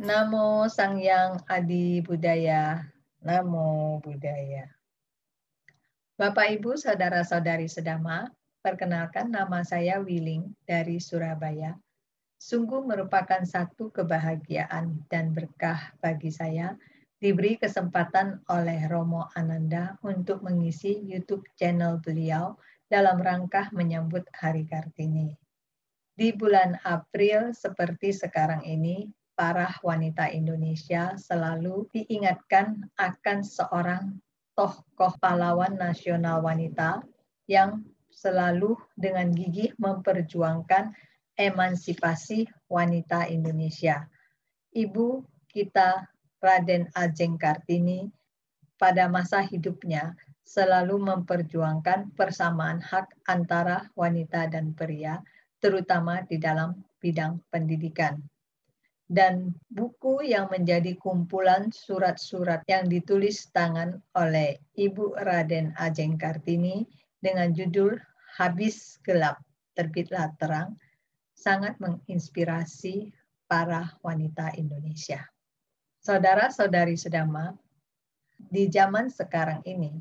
Namo Sang Yang Adi Budaya. Namo Budaya. Bapak Ibu, saudara-saudari sedama, perkenalkan nama saya Willing dari Surabaya. Sungguh merupakan satu kebahagiaan dan berkah bagi saya diberi kesempatan oleh Romo Ananda untuk mengisi YouTube channel beliau dalam rangka menyambut Hari Kartini. Di bulan April seperti sekarang ini, para wanita Indonesia selalu diingatkan akan seorang tokoh pahlawan nasional wanita yang selalu dengan gigih memperjuangkan emansipasi wanita Indonesia. Ibu kita Raden Ajeng Kartini pada masa hidupnya selalu memperjuangkan persamaan hak antara wanita dan pria, terutama di dalam bidang pendidikan dan buku yang menjadi kumpulan surat-surat yang ditulis tangan oleh Ibu Raden Ajeng Kartini dengan judul Habis Gelap, Terbitlah Terang, sangat menginspirasi para wanita Indonesia. Saudara-saudari sedama, di zaman sekarang ini,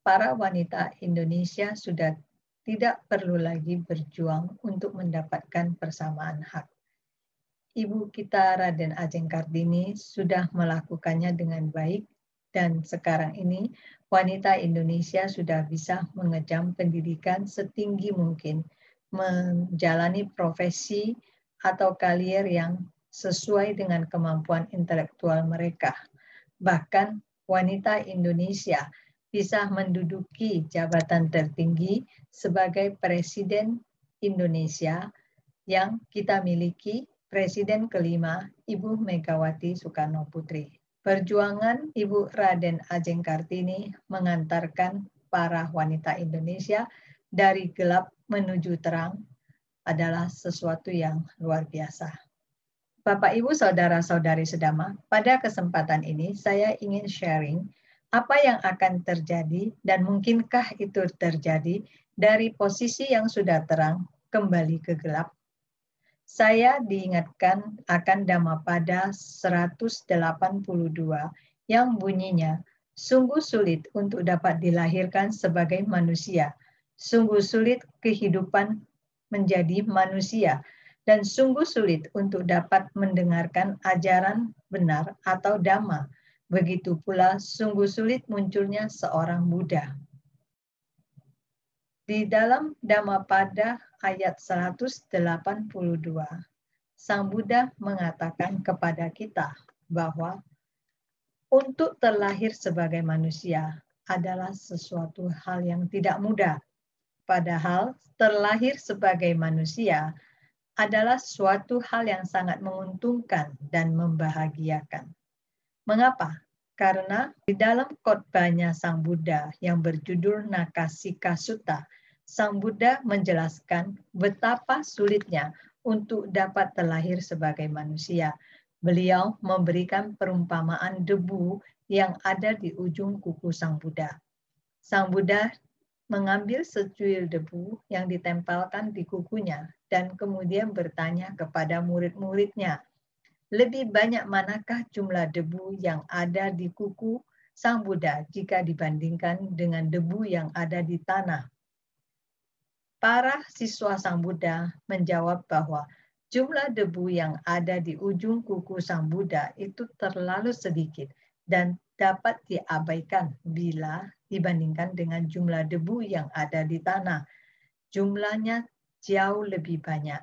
para wanita Indonesia sudah tidak perlu lagi berjuang untuk mendapatkan persamaan hak Ibu kita Raden Ajeng Kartini sudah melakukannya dengan baik dan sekarang ini wanita Indonesia sudah bisa mengejam pendidikan setinggi mungkin, menjalani profesi atau karier yang sesuai dengan kemampuan intelektual mereka. Bahkan wanita Indonesia bisa menduduki jabatan tertinggi sebagai Presiden Indonesia yang kita miliki Presiden kelima, Ibu Megawati Soekarno Putri. Perjuangan Ibu Raden Ajeng Kartini mengantarkan para wanita Indonesia dari gelap menuju terang adalah sesuatu yang luar biasa. Bapak, Ibu, Saudara-saudari sedama, pada kesempatan ini saya ingin sharing apa yang akan terjadi dan mungkinkah itu terjadi dari posisi yang sudah terang kembali ke gelap saya diingatkan akan Dhammapada 182 yang bunyinya, sungguh sulit untuk dapat dilahirkan sebagai manusia, sungguh sulit kehidupan menjadi manusia, dan sungguh sulit untuk dapat mendengarkan ajaran benar atau dhamma. Begitu pula sungguh sulit munculnya seorang Buddha. Di dalam Dhammapada ayat 182, Sang Buddha mengatakan kepada kita bahwa untuk terlahir sebagai manusia adalah sesuatu hal yang tidak mudah. Padahal terlahir sebagai manusia adalah suatu hal yang sangat menguntungkan dan membahagiakan. Mengapa? Karena di dalam khotbahnya Sang Buddha yang berjudul Nakasika Sutta, Sang Buddha menjelaskan betapa sulitnya untuk dapat terlahir sebagai manusia. Beliau memberikan perumpamaan debu yang ada di ujung kuku Sang Buddha. Sang Buddha mengambil secuil debu yang ditempelkan di kukunya dan kemudian bertanya kepada murid-muridnya, lebih banyak manakah jumlah debu yang ada di kuku Sang Buddha jika dibandingkan dengan debu yang ada di tanah? Para siswa Sang Buddha menjawab bahwa jumlah debu yang ada di ujung kuku Sang Buddha itu terlalu sedikit dan dapat diabaikan bila dibandingkan dengan jumlah debu yang ada di tanah. Jumlahnya jauh lebih banyak.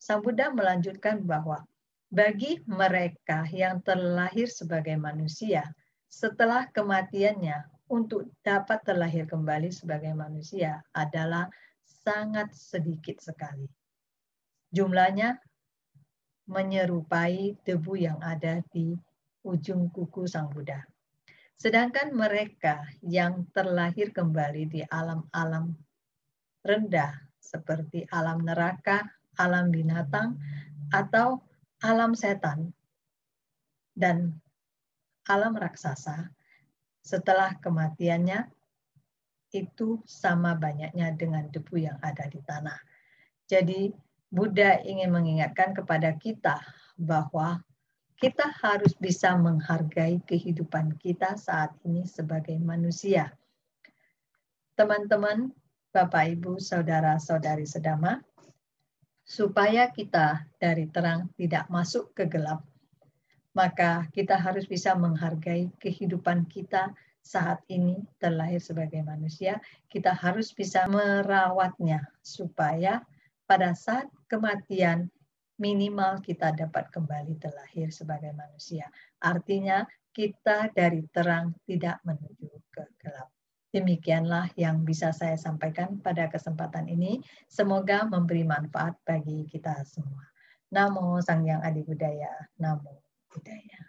Sang Buddha melanjutkan bahwa bagi mereka yang terlahir sebagai manusia, setelah kematiannya untuk dapat terlahir kembali sebagai manusia adalah sangat sedikit sekali. Jumlahnya menyerupai debu yang ada di ujung kuku Sang Buddha. Sedangkan mereka yang terlahir kembali di alam-alam rendah seperti alam neraka, alam binatang, atau alam setan dan alam raksasa setelah kematiannya itu sama banyaknya dengan debu yang ada di tanah. Jadi Buddha ingin mengingatkan kepada kita bahwa kita harus bisa menghargai kehidupan kita saat ini sebagai manusia. Teman-teman, Bapak, Ibu, Saudara-saudari sedama, supaya kita dari terang tidak masuk ke gelap, maka kita harus bisa menghargai kehidupan kita saat ini terlahir sebagai manusia. Kita harus bisa merawatnya supaya pada saat kematian minimal kita dapat kembali terlahir sebagai manusia. Artinya kita dari terang tidak menuju ke gelap. Demikianlah yang bisa saya sampaikan pada kesempatan ini. Semoga memberi manfaat bagi kita semua. Namo Sang Yang Adi Budaya. Namo Budaya.